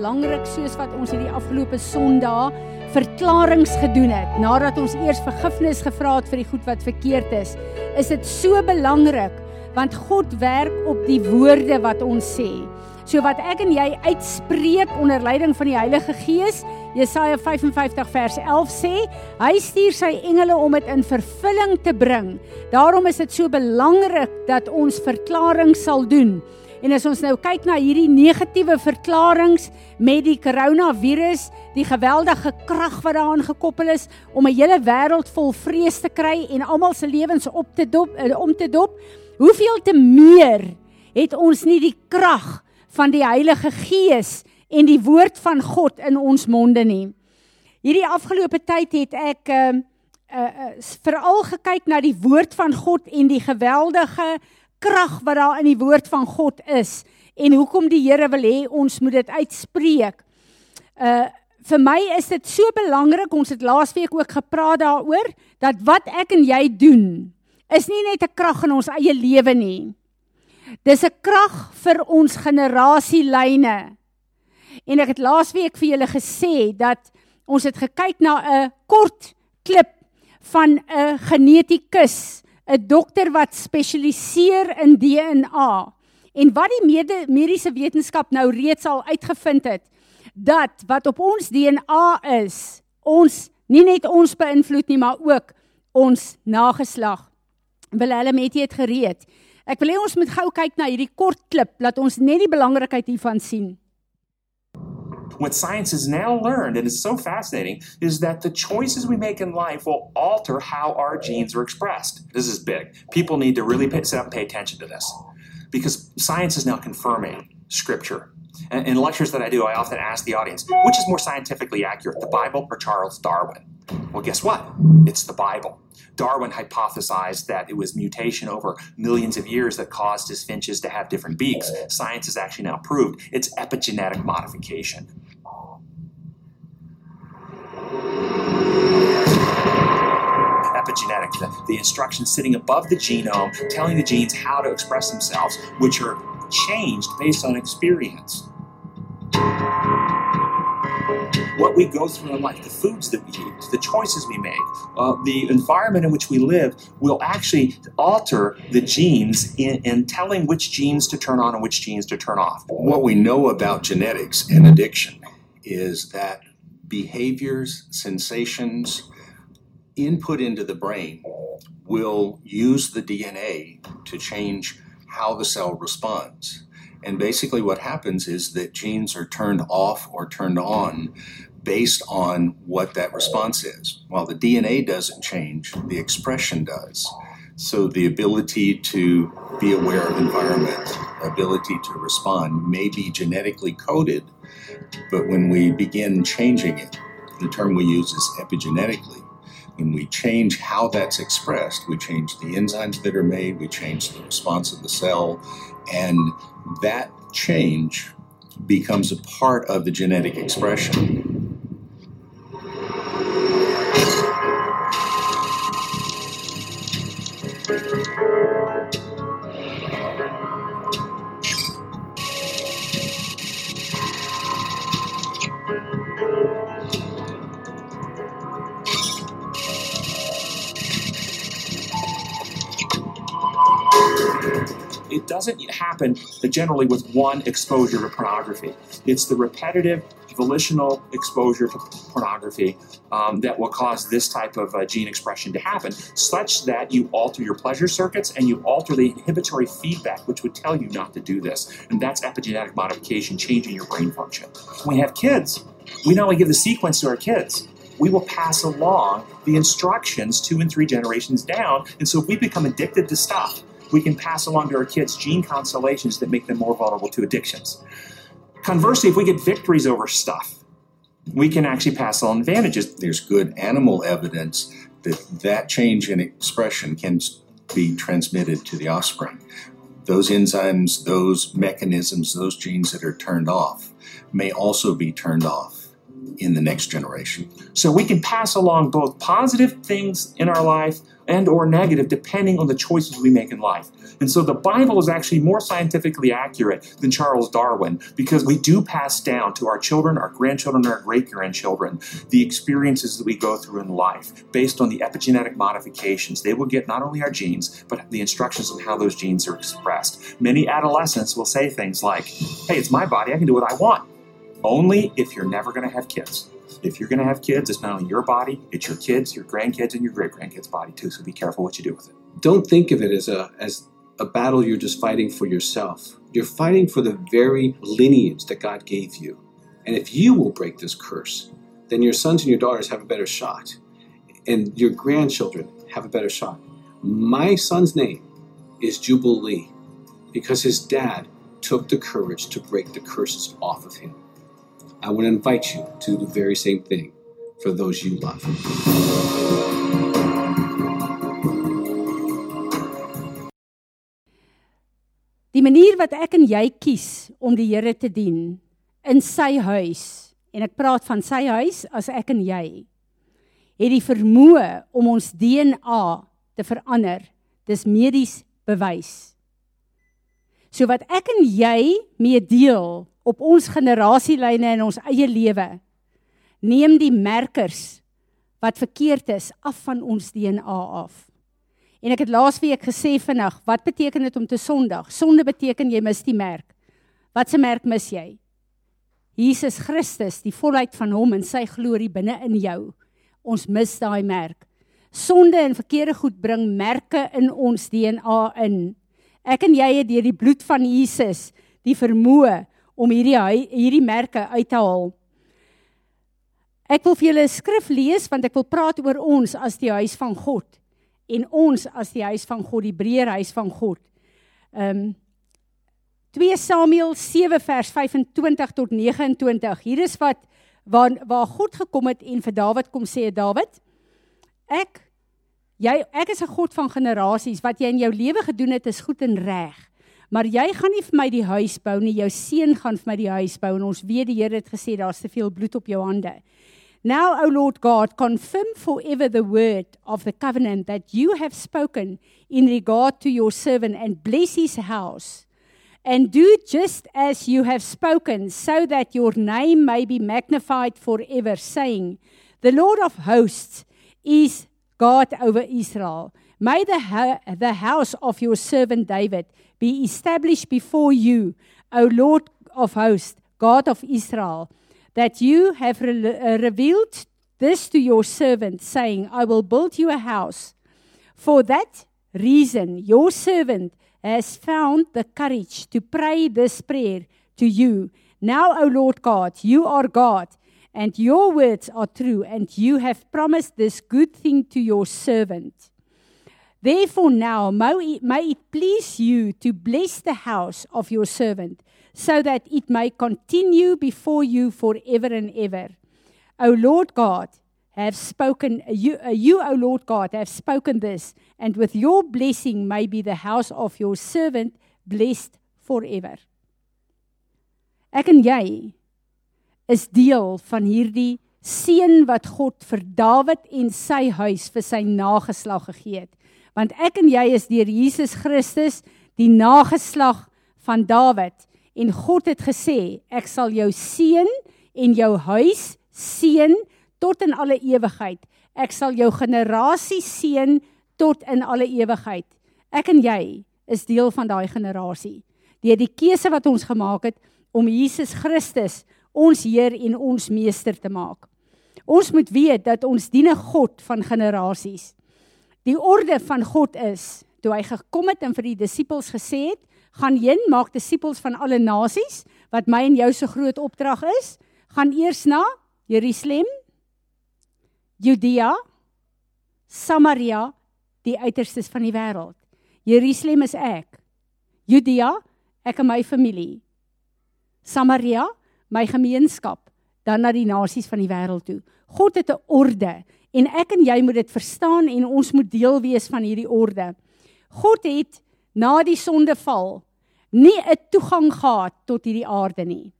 belangrik soos wat ons hierdie afgelope Sondag verklarings gedoen het nadat ons eers vergifnis gevra het vir die goed wat verkeerd is. Is dit so belangrik want God werk op die woorde wat ons sê. So wat ek en jy uitspreek onder leiding van die Heilige Gees, Jesaja 55 vers 11 sê, hy stuur sy engele om dit in vervulling te bring. Daarom is dit so belangrik dat ons verklaring sal doen. En as ons nou kyk na hierdie negatiewe verklaringe met die koronavirus, die geweldige krag wat daaraan gekoppel is om 'n hele wêreld vol vrees te kry en almal se lewens op te dop eh, om te dop, hoeveel te meer het ons nie die krag van die Heilige Gees en die woord van God in ons monde nie. Hierdie afgelope tyd het ek uh uh, uh veral gekyk na die woord van God en die geweldige krag wat daar in die woord van God is en hoekom die Here wil hê ons moet dit uitspreek. Uh vir my is dit so belangrik, ons het laasweek ook gepraat daaroor dat wat ek en jy doen is nie net 'n krag in ons eie lewe nie. Dis 'n krag vir ons generasielyne. En ek het laasweek vir julle gesê dat ons het gekyk na 'n kort klip van 'n genetikus 'n dokter wat spesialiseer in DNA en wat die mede, mediese wetenskap nou reeds al uitgevind het dat wat op ons DNA is, ons nie net ons beïnvloed nie, maar ook ons nageslag. Wil hulle met dit gereed. Ek wil hê ons moet gou kyk na hierdie kort klip dat ons net die belangrikheid hiervan sien. What science has now learned, and it's so fascinating, is that the choices we make in life will alter how our genes are expressed. This is big. People need to really pay, sit up and pay attention to this because science is now confirming scripture. And in lectures that I do, I often ask the audience, which is more scientifically accurate, the Bible or Charles Darwin? Well, guess what? It's the Bible. Darwin hypothesized that it was mutation over millions of years that caused his finches to have different beaks. Science has actually now proved it's epigenetic modification. Epigenetics, the, the instructions sitting above the genome telling the genes how to express themselves, which are changed based on experience. What we go through in life, the foods that we eat, the choices we make, uh, the environment in which we live will actually alter the genes in, in telling which genes to turn on and which genes to turn off. What we know about genetics and addiction is that behaviors, sensations, input into the brain will use the DNA to change how the cell responds. And basically, what happens is that genes are turned off or turned on based on what that response is. While the DNA doesn't change, the expression does. So, the ability to be aware of environment, ability to respond may be genetically coded, but when we begin changing it, the term we use is epigenetically. When we change how that's expressed, we change the enzymes that are made, we change the response of the cell, and that change becomes a part of the genetic expression. Happen generally with one exposure to pornography. It's the repetitive, volitional exposure to pornography um, that will cause this type of uh, gene expression to happen, such that you alter your pleasure circuits and you alter the inhibitory feedback, which would tell you not to do this. And that's epigenetic modification, changing your brain function. When we have kids, we not only give the sequence to our kids, we will pass along the instructions two and three generations down. And so if we become addicted to stuff, we can pass along to our kids gene constellations that make them more vulnerable to addictions. Conversely, if we get victories over stuff, we can actually pass on advantages. There's good animal evidence that that change in expression can be transmitted to the offspring. Those enzymes, those mechanisms, those genes that are turned off may also be turned off in the next generation. So we can pass along both positive things in our life and or negative depending on the choices we make in life. And so the Bible is actually more scientifically accurate than Charles Darwin because we do pass down to our children, our grandchildren, our great grandchildren the experiences that we go through in life based on the epigenetic modifications. They will get not only our genes, but the instructions on how those genes are expressed. Many adolescents will say things like, Hey, it's my body, I can do what I want. Only if you're never going to have kids. If you're going to have kids, it's not only your body, it's your kids, your grandkids, and your great grandkids' body too. So be careful what you do with it. Don't think of it as a as a battle you're just fighting for yourself. You're fighting for the very lineage that God gave you. And if you will break this curse, then your sons and your daughters have a better shot. And your grandchildren have a better shot. My son's name is Jubilee because his dad took the courage to break the curses off of him. I want to invite you to do the very same thing for those you love. Die manier wat ek en jy kies om die Here te dien in sy huis en ek praat van sy huis as ek en jy het die vermoë om ons DNA te verander. Dis medies bewys. So wat ek en jy mee deel op ons generasielyne in ons eie lewe neem die merkers wat verkeerd is af van ons DNA af. En ek het laasweek gesê vinnig, wat beteken dit om te sondig? Sonde beteken jy mis die merk. Wat se merk mis jy? Jesus Christus, die volheid van hom en sy glorie binne in jou. Ons mis daai merk. Sonde en verkeerde goed bring merke in ons DNA in. Ek en jy het deur die bloed van Jesus die vermoë om hierdie hierdie merke uit te haal. Ek wil vir julle 'n skrif lees want ek wil praat oor ons as die huis van God en ons as die huis van God, die breër huis van God. Ehm um, 2 Samuel 7 vers 25 tot 29. Hier is wat waar waar God gekom het en vir Dawid kom sê Dawid, ek jy ek is 'n God van generasies. Wat jy in jou lewe gedoen het is goed en reg. Maar jy gaan nie vir my die huis bou nie. Jou seun gaan vir my die huis bou en ons weet die Here het gesê daar's te veel bloed op jou hande. Now, O Lord God, confirm forever the word of the covenant that you have spoken in regard to your servant and bless his house. And do just as you have spoken, so that your name may be magnified forever, saying, The Lord of hosts is God over Israel. May the, the house of your servant David be established before you, O Lord of hosts, God of Israel that you have re- uh, revealed this to your servant, saying, I will build you a house. For that reason, your servant has found the courage to pray this prayer to you. Now, O Lord God, you are God, and your words are true, and you have promised this good thing to your servant. Therefore, now may it please you to bless the house of your servant so that it may continue before you forever and ever. O Lord God, have spoken, you, uh, you, O Lord God, have spoken this, and with your blessing may be the house of your servant blessed forever. Ek en jy is deel van hierdie seën wat God vir Dawid en sy huis vir sy nageslag gegee het. Want ek en jy is deur Jesus Christus die nageslag van Dawid En God het gesê, ek sal jou seën en jou huis seën tot in alle ewigheid. Ek sal jou generasie seën tot in alle ewigheid. Ek en jy is deel van daai generasie. Deur die keuse wat ons gemaak het om Jesus Christus ons Heer en ons meester te maak. Ons moet weet dat ons dien 'n God van generasies. Die orde van God is, toe hy gekom het en vir die disippels gesê het, gaan heen maak disippels van alle nasies wat my en jou se groot opdrag is gaan eers na Jerusalem Judea Samaria die uiterstes van die wêreld Jerusalem is ek Judea ek en my familie Samaria my gemeenskap dan na die nasies van die wêreld toe God het 'n orde en ek en jy moet dit verstaan en ons moet deel wees van hierdie orde God het na die sondeval nie 'n toegang gehad tot hierdie aarde nie.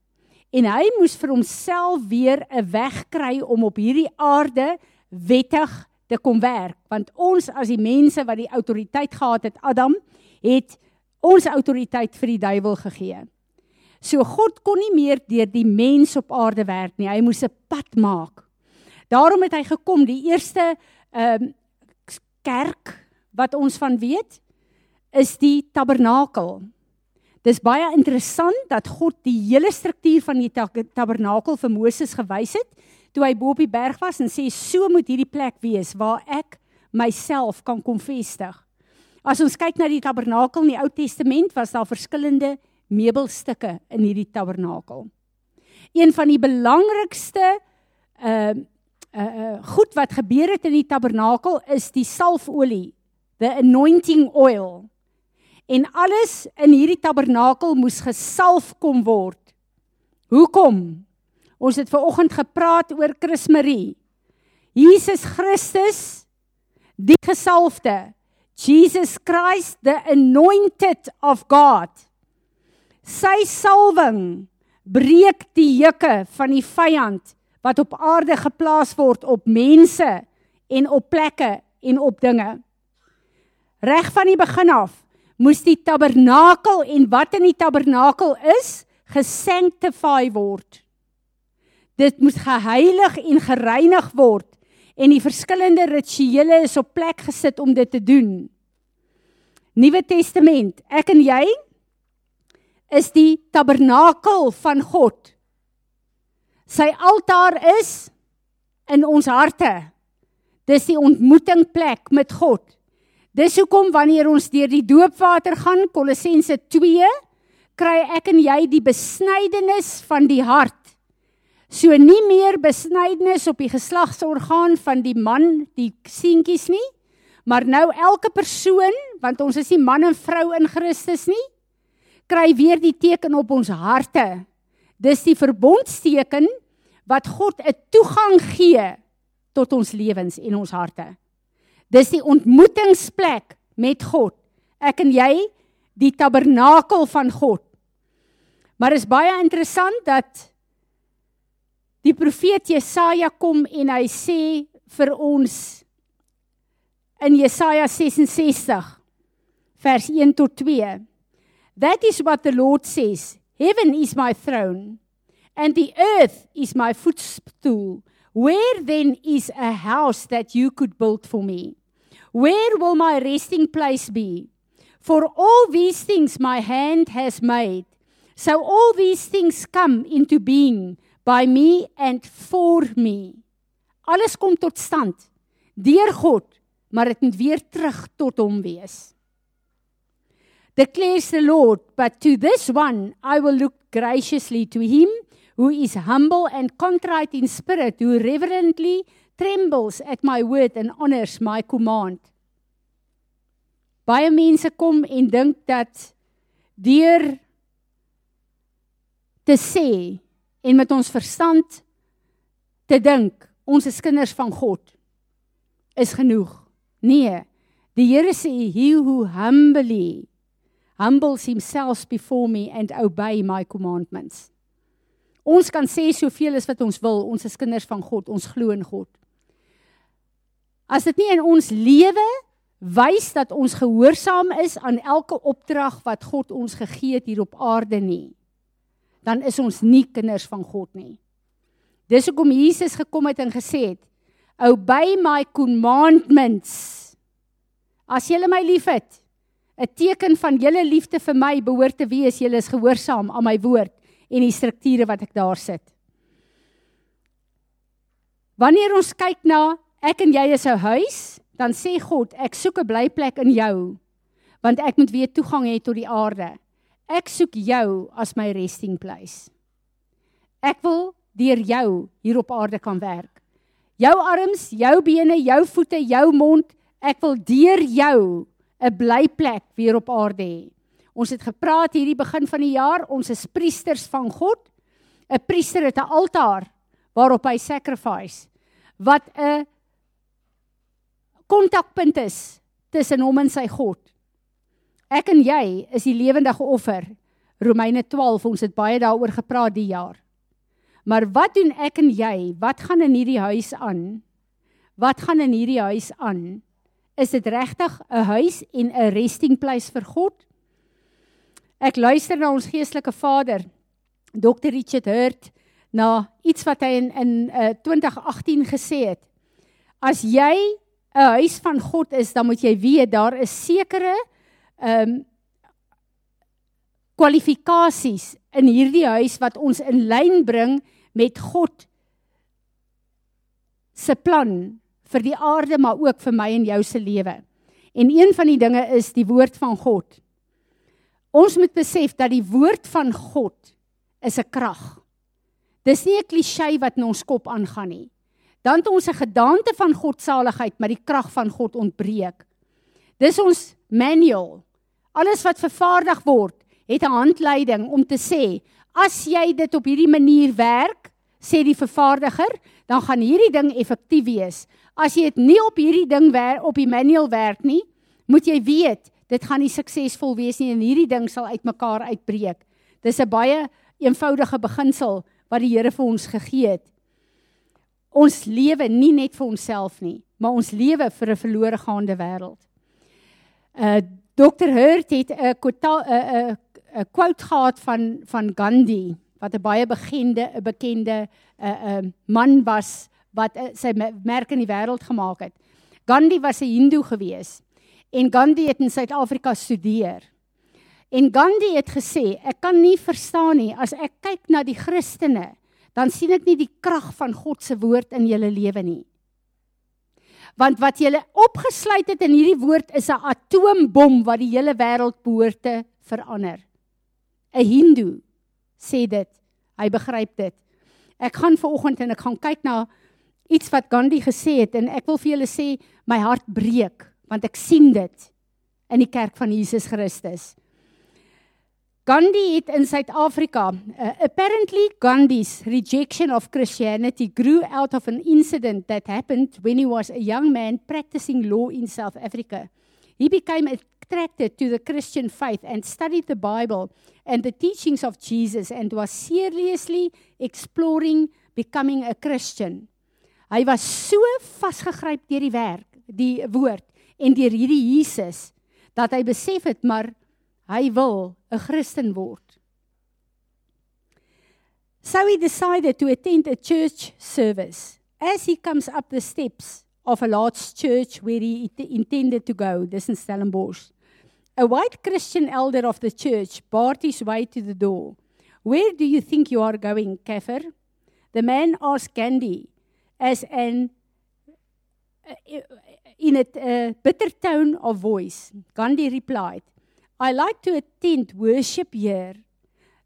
en hy moes vir homself weer 'n weg kry om op hierdie aarde wettig te kom werk want ons as die mense wat die autoriteit gehad het Adam het ons autoriteit vir die duiwel gegee. So God kon nie meer deur die mens op aarde werk nie. Hy moes 'n pad maak. Daarom het hy gekom, die eerste ehm um, kerk wat ons van weet is die tabernakel. Dis baie interessant dat God die hele struktuur van die tabernakel vir Moses gewys het toe hy bo op die berg was en sê so moet hierdie plek wees waar ek myself kan kom vestig. As ons kyk na die tabernakel in die Ou Testament was daar verskillende meubelstukke in hierdie tabernakel. Een van die belangrikste uh uh, uh goed wat gebeur het in die tabernakel is die salfolie, the anointing oil en alles in hierdie tabernakel moes gesalf kom word. Hoekom? Ons het ver oggend gepraat oor Christmarie. Jesus Christus die gesalfde. Jesus Christ the anointed of God. Sy salwing breek die juke van die vyand wat op aarde geplaas word op mense en op plekke en op dinge. Reg van die begin af moes die tabernakel en wat in die tabernakel is, gesanctify word. Dit moes geheilig en gereinig word en die verskillende rituele is op plek gesit om dit te doen. Nuwe Testament, ek en jy is die tabernakel van God. Sy altaar is in ons harte. Dis die ontmoetingplek met God. Dis hoekom wanneer ons deur die doopwater gaan, Kolossense 2, kry ek en jy die besnydenis van die hart. So nie meer besnydenis op die geslagsorgaan van die man, die seentjies nie, maar nou elke persoon, want ons is nie man en vrou in Christus nie, kry weer die teken op ons harte. Dis die verbondsteken wat God 'n toegang gee tot ons lewens en ons harte. Dis die ontmoetingsplek met God. Ek en jy, die tabernakel van God. Maar is baie interessant dat die profeet Jesaja kom en hy sê vir ons in Jesaja 66 vers 1 tot 2. That is what the Lord says. Heaven is my throne and the earth is my footstool. Where then is a house that you could build for me? Where will my resting place be? For all these things my hand has made. So all these things come into being by me and for me. Alles kom tot stand deur God, maar dit moet weer terug tot hom wees. Declares the Lord, but to this one I will look graciously to him who is humble and contrite in spirit, who reverently trembles at my word and honors my command. Baie mense kom en dink dat deur te sê en met ons verstand te dink ons is kinders van God is genoeg. Nee, die Here sê he who humbly humbles himself before me and obey my commandments. Ons kan sê soveel as wat ons wil, ons is kinders van God, ons glo in God. As dit nie in ons lewe wys dat ons gehoorsaam is aan elke opdrag wat God ons gegee het hier op aarde nie, dan is ons nie kinders van God nie. Dis hoekom Jesus gekom het en gesê het, "Obey my commandments." As julle my liefhet, 'n teken van julle liefde vir my behoort te wees julle is gehoorsaam aan my woord en die strukture wat ek daar sit. Wanneer ons kyk na ek en jy is 'n huis, dan sê God, ek soek 'n blyplek in jou want ek moet weer toegang hê tot die aarde. Ek soek jou as my resting place. Ek wil deur jou hier op aarde kan werk. Jou arms, jou bene, jou voete, jou mond, ek wil deur jou 'n blyplek weer op aarde hê. Ons het gepraat hierdie begin van die jaar, ons is priesters van God. 'n Priester het 'n altaar waarop hy sacrifice wat 'n kontakpunt is tussen hom en sy God. Ek en jy is die lewendige offer. Romeine 12, ons het baie daaroor gepraat die jaar. Maar wat doen ek en jy? Wat gaan in hierdie huis aan? Wat gaan in hierdie huis aan? Is dit regtig 'n huis en 'n resting place vir God? Ek luister na ons geestelike vader, Dr. Richard Hurt, na iets wat hy in in uh, 2018 gesê het. As jy 'n huis van God is, dan moet jy weet daar is sekere ehm um, kwalifikasies in hierdie huis wat ons in lyn bring met God se plan vir die aarde maar ook vir my en jou se lewe. En een van die dinge is die woord van God. Ons moet besef dat die woord van God is 'n krag. Dis nie 'n klisjé wat in ons kop aangaan nie dan het ons 'n gedagte van God saligheid, maar die krag van God ontbreek. Dis ons manual. Alles wat vervaardig word, het 'n handleiding om te sê, as jy dit op hierdie manier werk, sê die vervaardiger, dan gaan hierdie ding effektief wees. As jy dit nie op hierdie ding werk op die manual werk nie, moet jy weet, dit gaan nie suksesvol wees nie en hierdie ding sal uitmekaar uitbreek. Dis 'n baie eenvoudige beginsel wat die Here vir ons gegee het ons lewe nie net vir onsself nie, maar ons lewe vir 'n verlore gaande wêreld. Uh Dr. Hurt het 'n 'n 'n quote gehad van van Gandhi wat 'n baie bekende 'n bekende 'n uh, 'n uh, man was wat uh, sy merk in die wêreld gemaak het. Gandhi was 'n Hindoe gewees en Gandhi het in Suid-Afrika studeer. En Gandhi het gesê, ek kan nie verstaan nie as ek kyk na die Christene dan sien ek nie die krag van God se woord in julle lewe nie. Want wat julle opgesluit het in hierdie woord is 'n atoombom wat die hele wêreld behoort te verander. 'n Hindoe sê dit. Hy begryp dit. Ek gaan vanoggend en ek gaan kyk na iets wat Gandhi gesê het en ek wil vir julle sê my hart breek want ek sien dit in die kerk van Jesus Christus. Gandhi het in Suid-Afrika uh, apparently Gandhi's rejection of Christianity grew out of an incident that happened when he was a young man practicing law in South Africa. He became attracted to the Christian faith and studied the Bible and the teachings of Jesus and was seriously exploring becoming a Christian. Hy was so vasgegryp deur die werk, die woord en deur hierdie Jesus dat hy besef het maar hy wil 'n Christen word. So he decided to attend a church service. As he comes up the steps of a large church where he intended to go, this in Stellenbosch, a white Christian elder of the church barred his way to the door. Where do you think you are going, Kafir? The man asked Gandhi as an uh, in a uh, bitter tone of voice. Gandhi replied, I like to attend worship here.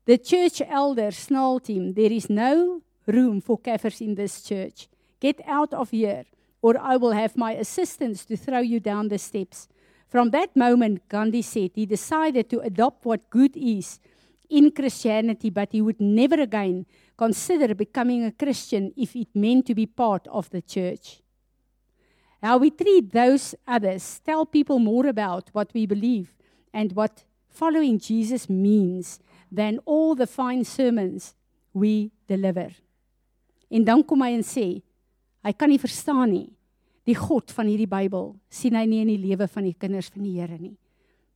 The church elder snarled him, There is no room for Kaffirs in this church. Get out of here, or I will have my assistants to throw you down the steps. From that moment, Gandhi said, he decided to adopt what good is in Christianity, but he would never again consider becoming a Christian if it meant to be part of the church. How we treat those others tell people more about what we believe and what following Jesus means than all the fine sermons we deliver. En dan kom hy en sê, hy kan nie verstaan nie. Die God van hierdie Bybel sien hy nie in die lewe van die kinders van die Here nie.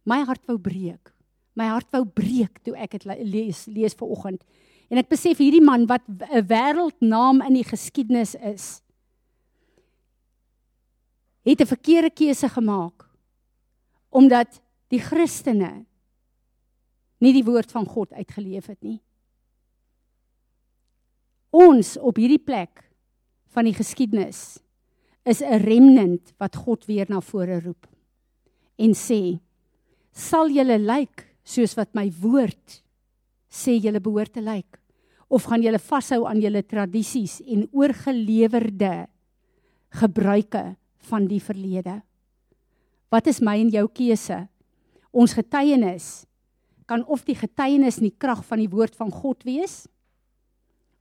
My hart wou breek. My hart wou breek toe ek dit lees lees ver oggend. En ek besef hierdie man wat 'n wêreldnaam in die geskiedenis is, het 'n verkeerde keuse gemaak. Omdat die Christene nie die woord van God uitgeleef het nie. Ons op hierdie plek van die geskiedenis is 'n remnant wat God weer na vore roep en sê sal julle lyk soos wat my woord sê julle behoort te lyk? Of gaan julle vashou aan julle tradisies en oorgelewerde gebruike van die verlede? Wat is my en jou keuse? Ons getuienis kan of die getuienis nie krag van die woord van God wees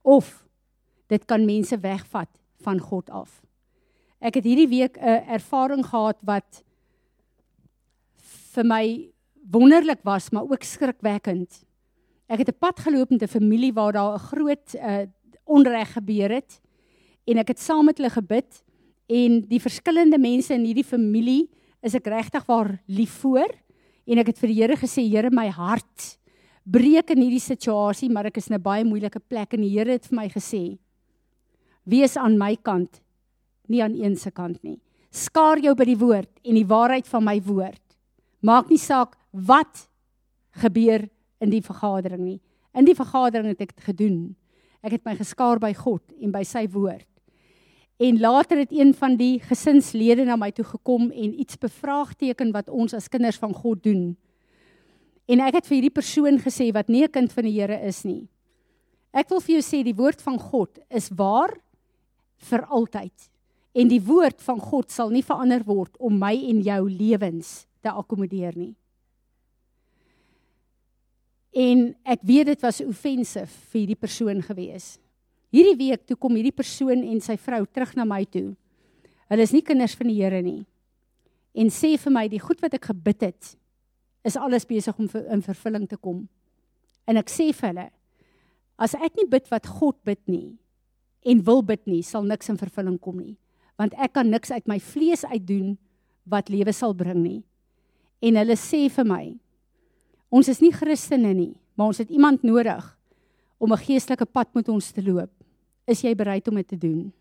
of dit kan mense wegvat van God af. Ek het hierdie week 'n ervaring gehad wat vir my wonderlik was, maar ook skrikwekkend. Ek het 'n pad geloop met 'n familie waar daar 'n groot uh, onreg gebeur het en ek het saam met hulle gebid en die verskillende mense in hierdie familie is ek regtig waar lief voor en ek het vir die Here gesê Here my hart breek in hierdie situasie maar ek is in 'n baie moeilike plek en die Here het vir my gesê wees aan my kant nie aan een se kant nie skaar jou by die woord en die waarheid van my woord maak nie saak wat gebeur in die vergadering nie in die vergadering het ek dit gedoen ek het my geskaar by God en by sy woord En later het een van die gesinslede na my toe gekom en iets bevraagteken wat ons as kinders van God doen. En ek het vir hierdie persoon gesê wat nie 'n kind van die Here is nie. Ek wil vir jou sê die woord van God is waar vir altyd. En die woord van God sal nie verander word om my en jou lewens te akkommodeer nie. En ek weet dit was offensive vir hierdie persoon gewees. Hierdie week toe kom hierdie persoon en sy vrou terug na my toe. Hulle is nie kinders van die Here nie. En sê vir my die goed wat ek gebid het is alles besig om in vervulling te kom. En ek sê vir hulle as ek nie bid wat God bid nie en wil bid nie, sal niks in vervulling kom nie. Want ek kan niks uit my vlees uit doen wat lewe sal bring nie. En hulle sê vir my ons is nie Christene nie, maar ons het iemand nodig om 'n geestelike pad met ons te loop. Is jy bereid om dit te doen?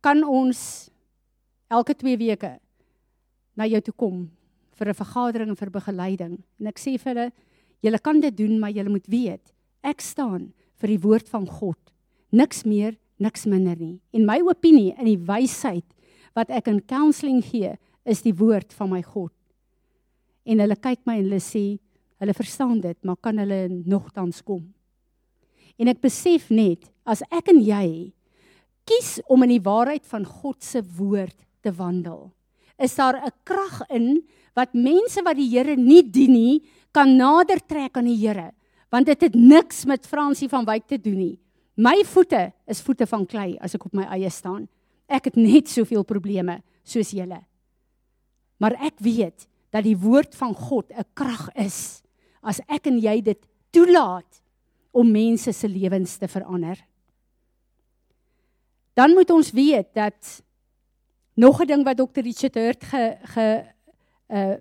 Kan ons elke 2 weke na jou toe kom vir 'n vergadering en vir begeleiding? En ek sê vir hulle, julle kan dit doen, maar julle moet weet, ek staan vir die woord van God. Niks meer, niks minder nie. En my opinie in die wysheid wat ek in counselling gee, is die woord van my God. En hulle kyk my en hulle sê, Hulle verstaan dit, maar kan hulle nogtans kom? En ek besef net as ek en jy kies om in die waarheid van God se woord te wandel, is daar 'n krag in wat mense wat die Here nie dien nie, kan nader trek aan die Here, want dit het niks met Fransie van Wyk te doen nie. My voete is voete van klei as ek op my eie staan. Ek het net soveel probleme soos julle. Maar ek weet dat die woord van God 'n krag is as ek en jy dit toelaat om mense se lewens te verander. Dan moet ons weet dat nog 'n ding wat Dr. Richard Hurt ge ge uh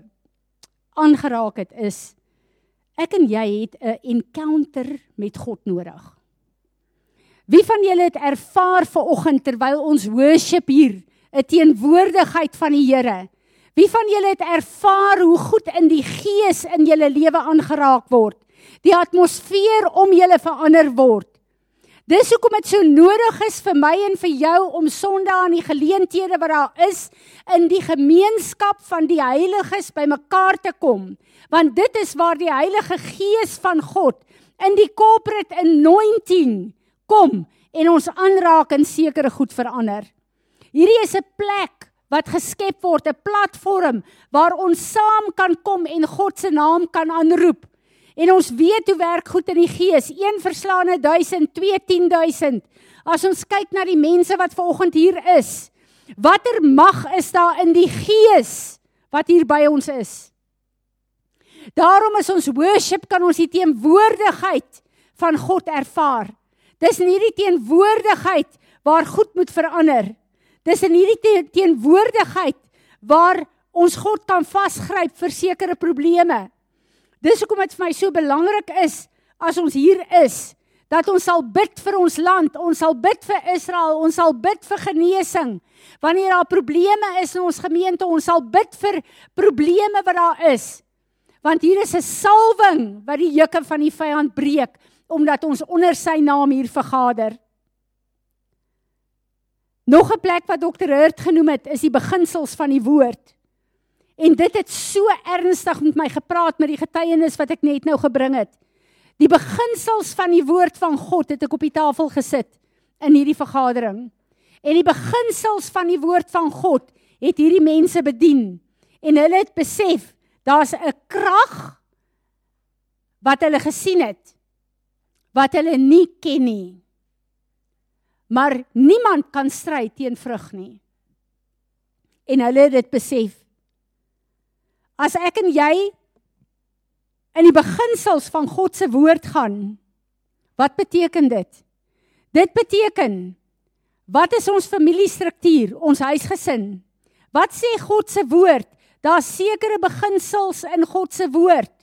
aangeraak het is ek en jy het 'n encounter met God nodig. Wie van julle het ervaar ver oggend terwyl ons worship hier 'n teenwoordigheid van die Here? Wie van julle het ervaar hoe goed in die gees in julle lewe aangeraak word? Die atmosfeer om julle verander word. Dis hoekom dit so nodig is vir my en vir jou om Sondag aan die geleenthede wat daar is in die gemeenskap van die heiliges bymekaar te kom. Want dit is waar die Heilige Gees van God in die corporate anointing kom en ons aanraak en sekere goed verander. Hierdie is 'n plek wat geskep word, 'n platform waar ons saam kan kom en God se naam kan aanroep. En ons weet hoe werk goed in die gees. Een verslaane 1000, 2 10000. As ons kyk na die mense wat ver oggend hier is, watter mag is daar in die gees wat hier by ons is? Daarom is ons worship kan ons die teenwoordigheid van God ervaar. Dis nie die teenwoordigheid waar goed moet verander. Dis in hierdie teenwoordigheid waar ons God kan vasgryp vir sekere probleme. Dis hoekom dit vir my so belangrik is as ons hier is dat ons sal bid vir ons land, ons sal bid vir Israel, ons sal bid vir genesing. Wanneer daar probleme is in ons gemeente, ons sal bid vir probleme wat daar is. Want hier is 'n salwing wat die juke van die vyand breek omdat ons onder sy naam hier vergader. Nog 'n plek wat Dr. Hurt genoem het, is die beginsels van die woord. En dit het so ernstig met my gepraat met die getuienis wat ek net nou gebring het. Die beginsels van die woord van God het ek op die tafel gesit in hierdie vergadering. En die beginsels van die woord van God het hierdie mense bedien en hulle het besef daar's 'n krag wat hulle gesien het wat hulle nie ken nie. Maar niemand kan stry teen vrug nie. En hulle het dit besef. As ek en jy in die beginsels van God se woord gaan, Wat beteken dit? Dit beteken wat is ons familiestruktuur, ons huisgesin? Wat sê God se woord? Daar's sekere beginsels in God se woord.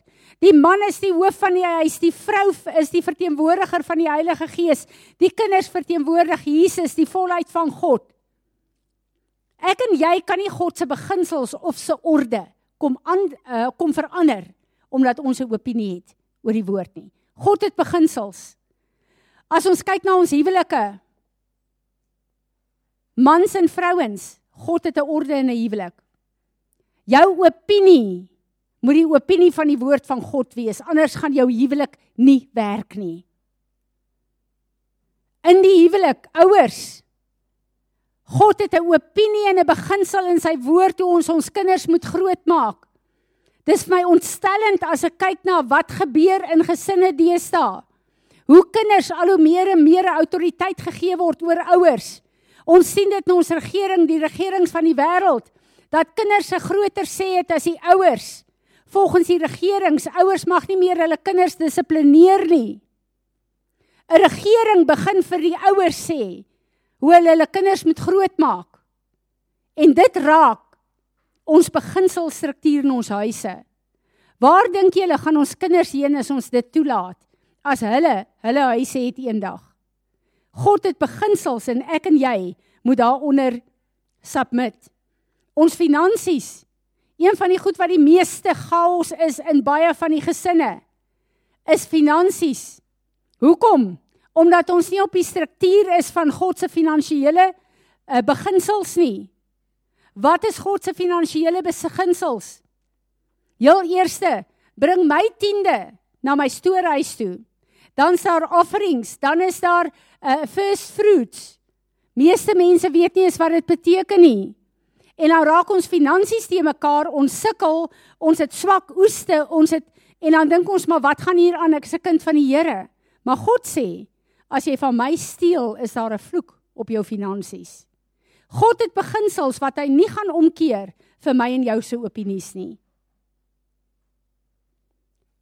Die man is die hoof van die huis, die vrou is die verteenwoordiger van die Heilige Gees. Die kinders verteenwoordig Jesus, die volheid van God. Ek en jy kan nie God se beginsels of se orde kom aan uh, kom verander omdat ons 'n opinie het oor die woord nie. God het beginsels. As ons kyk na ons huwelike, mans en vrouens, God het 'n orde in 'n huwelik. Jou opinie moet die opinie van die woord van God wees, anders gaan jou huwelik nie werk nie. In die huwelik, ouers, God het 'n opinie en 'n beginsel in sy woord hoe ons ons kinders moet grootmaak. Dis vir my ontstellend as ek kyk na wat gebeur in gesinne deesdae. Hoe kinders al hoe meer en meer autoriteit gegee word oor ouers. Ons sien dit in ons regering, die regerings van die wêreld, dat kinders 'n groter sê het as die ouers. Volgens die regerings, ouers mag nie meer hulle kinders dissiplineer nie. 'n Regering begin vir die ouers sê hoe hulle hulle kinders moet grootmaak. En dit raak ons beginselstruktuur in ons huise. Waar dink julle gaan ons kinders heen as ons dit toelaat? As hulle hulle huise het eendag. God het beginsels en ek en jy moet daaronder submit. Ons finansies. Een van die goed wat die meeste chaos is in baie van die gesinne is finansies. Hoekom? Omdat ons nie op die struktuur is van God se finansiële uh, beginsels nie. Wat is God se finansiële beginsels? Heel eerste, bring my tiende na my stoorhuis toe. Dan is daar offerings, dan is daar uh, first fruits. Meeste mense weet nie eens wat dit beteken nie. En nou raak ons finansies te mekaar, ons sukkel, ons het swak oeste, ons het en dan dink ons maar wat gaan hier aan? Ek is 'n kind van die Here. Maar God sê, as jy van my steel, is daar 'n vloek op jou finansies. God het beginsels wat hy nie gaan omkeer vir my en jou se opinies nie.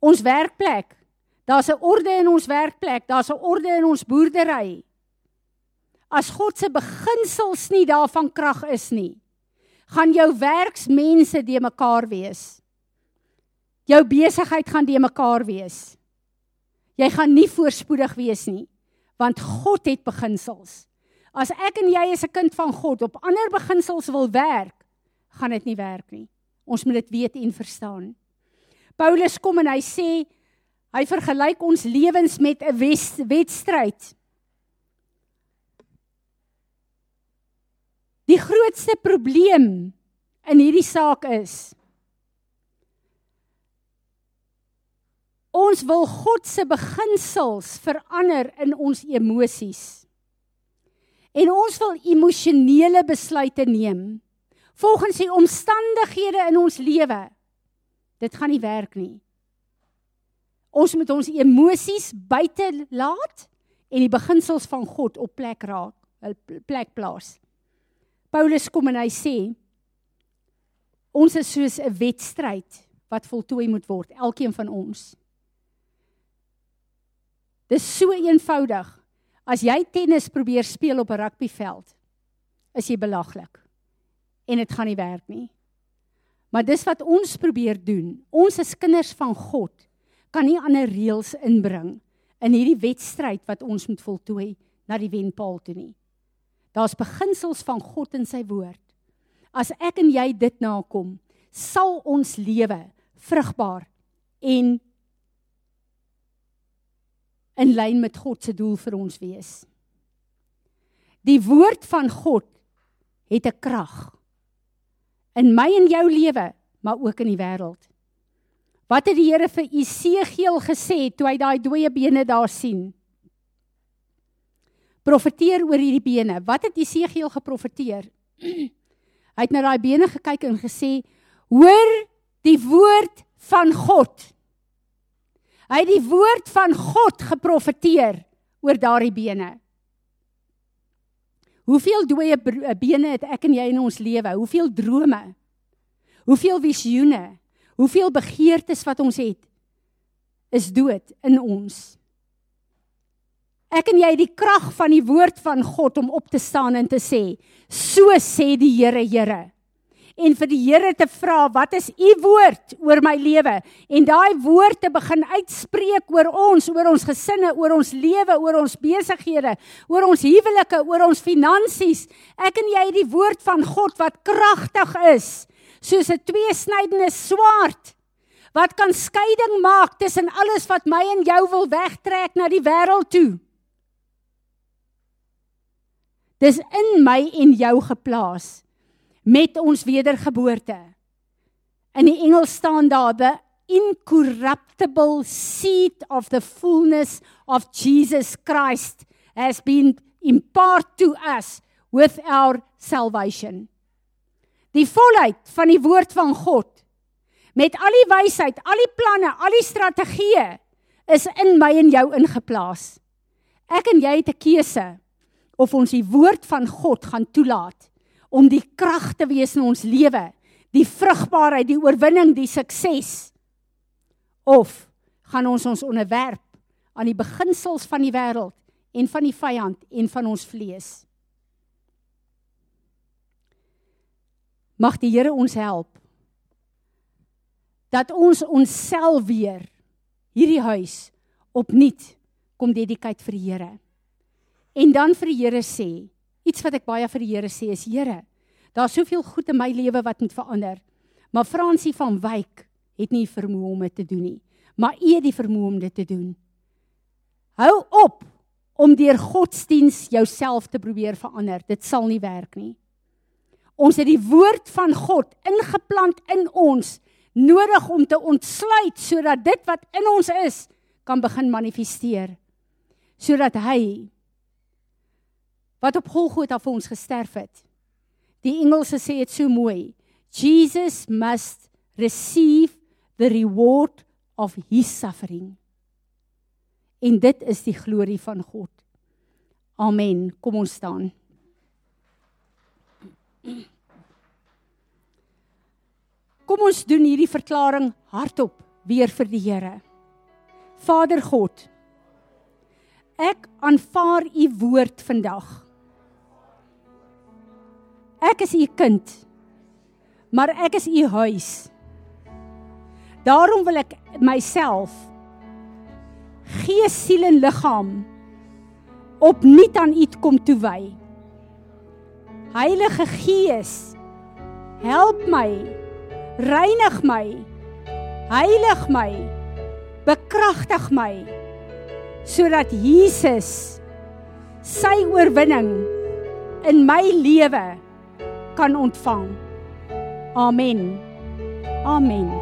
Ons werkplek, daar's 'n orde in ons werkplek, daar's 'n orde in ons boerdery. As God se beginsels nie daarvan krag is nie, gaan jou werksmense de mekaar wees. Jou besigheid gaan de mekaar wees. Jy gaan nie voorspoedig wees nie, want God het beginsels. As ek en jy as 'n kind van God op ander beginsels wil werk, gaan dit nie werk nie. Ons moet dit weet en verstaan. Paulus kom en hy sê hy vergelyk ons lewens met 'n wedstryd. Die grootste probleem in hierdie saak is ons wil God se beginsels verander in ons emosies. En ons wil emosionele besluite neem volgens die omstandighede in ons lewe. Dit gaan nie werk nie. Ons moet ons emosies buite laat en die beginsels van God op plek raak, plek plaas. Paulus kom en hy sê ons is soos 'n wedstryd wat voltooi moet word, elkeen van ons. Dis so eenvoudig. As jy tennis probeer speel op 'n rugbyveld, is jy belaglik. En dit gaan nie werk nie. Maar dis wat ons probeer doen. Ons as kinders van God kan nie ander reëls inbring in hierdie wedstryd wat ons moet voltooi na die wenpaal toe nie. Daar's beginsels van God in sy woord. As ek en jy dit nakom, sal ons lewe vrugbaar en in lyn met God se doel vir ons wees. Die woord van God het 'n krag in my en jou lewe, maar ook in die wêreld. Wat het die Here vir Esegiel gesê toe hy daai dooie bene daar sien? Profeteer oor hierdie bene. Wat het Jesegiel geprofeteer? Hy het na daai bene gekyk en gesê: "Hoor die woord van God." Hy het die woord van God geprofeteer oor daardie bene. Hoeveel dooie bene het ek en jy in ons lewe? Hoeveel drome? Hoeveel visioene? Hoeveel begeertes wat ons het is dood in ons. Ek en jy het die krag van die woord van God om op te staan en te sê, so sê die Here, Here. En vir die Here te vra, wat is u woord oor my lewe? En daai woord te begin uitspreek oor ons, oor ons gesinne, oor ons lewe, oor ons besighede, oor ons huwelike, oor ons finansies. Ek en jy het die woord van God wat kragtig is, soos 'n tweesnydende swaard wat kan skeiding maak tussen alles wat my en jou wil wegtrek na die wêreld toe. Dis in my en jou geplaas met ons wedergeboorte. In die Engels staan daar the incorruptible seed of the fullness of Jesus Christ has been imparted to us with our salvation. Die volheid van die woord van God met al die wysheid, al die planne, al die strategieë is in my en jou ingeplaas. Ek en jy het 'n keuse of ons die woord van God gaan toelaat om die krag te wees in ons lewe, die vrugbaarheid, die oorwinning, die sukses of gaan ons ons onderwerp aan die beginsels van die wêreld en van die vyand en van ons vlees. Mag die Here ons help dat ons onsself weer hierdie huis opnuut kom dedikeer vir die Here. En dan vir die Here sê, iets wat ek baie vir die Here sê is Here, daar's soveel goed in my lewe wat moet verander. Maar Fransie van Wyk het nie vermoë om dit te doen nie, maar U het die vermoë om dit te doen. Hou op om deur godsdiens jouself te probeer verander. Dit sal nie werk nie. Ons het die woord van God ingeplant in ons nodig om te ontsluit sodat dit wat in ons is kan begin manifesteer. Sodat hy wat op Golgotha vir ons gesterf het. Die Engelse sê dit so mooi. Jesus must receive the reward of his suffering. En dit is die glorie van God. Amen. Kom ons staan. Kom ons doen hierdie verklaring hardop weer vir die Here. Vader God, ek aanvaar u woord vandag. Ek is u kind. Maar ek is u huis. Daarom wil ek myself gees, siel en liggaam opnuut aan u kom toewy. Heilige Gees, help my. Reinig my. Heilig my. Bekragtig my sodat Jesus sy oorwinning in my lewe kan ontvang. Amen. Amen.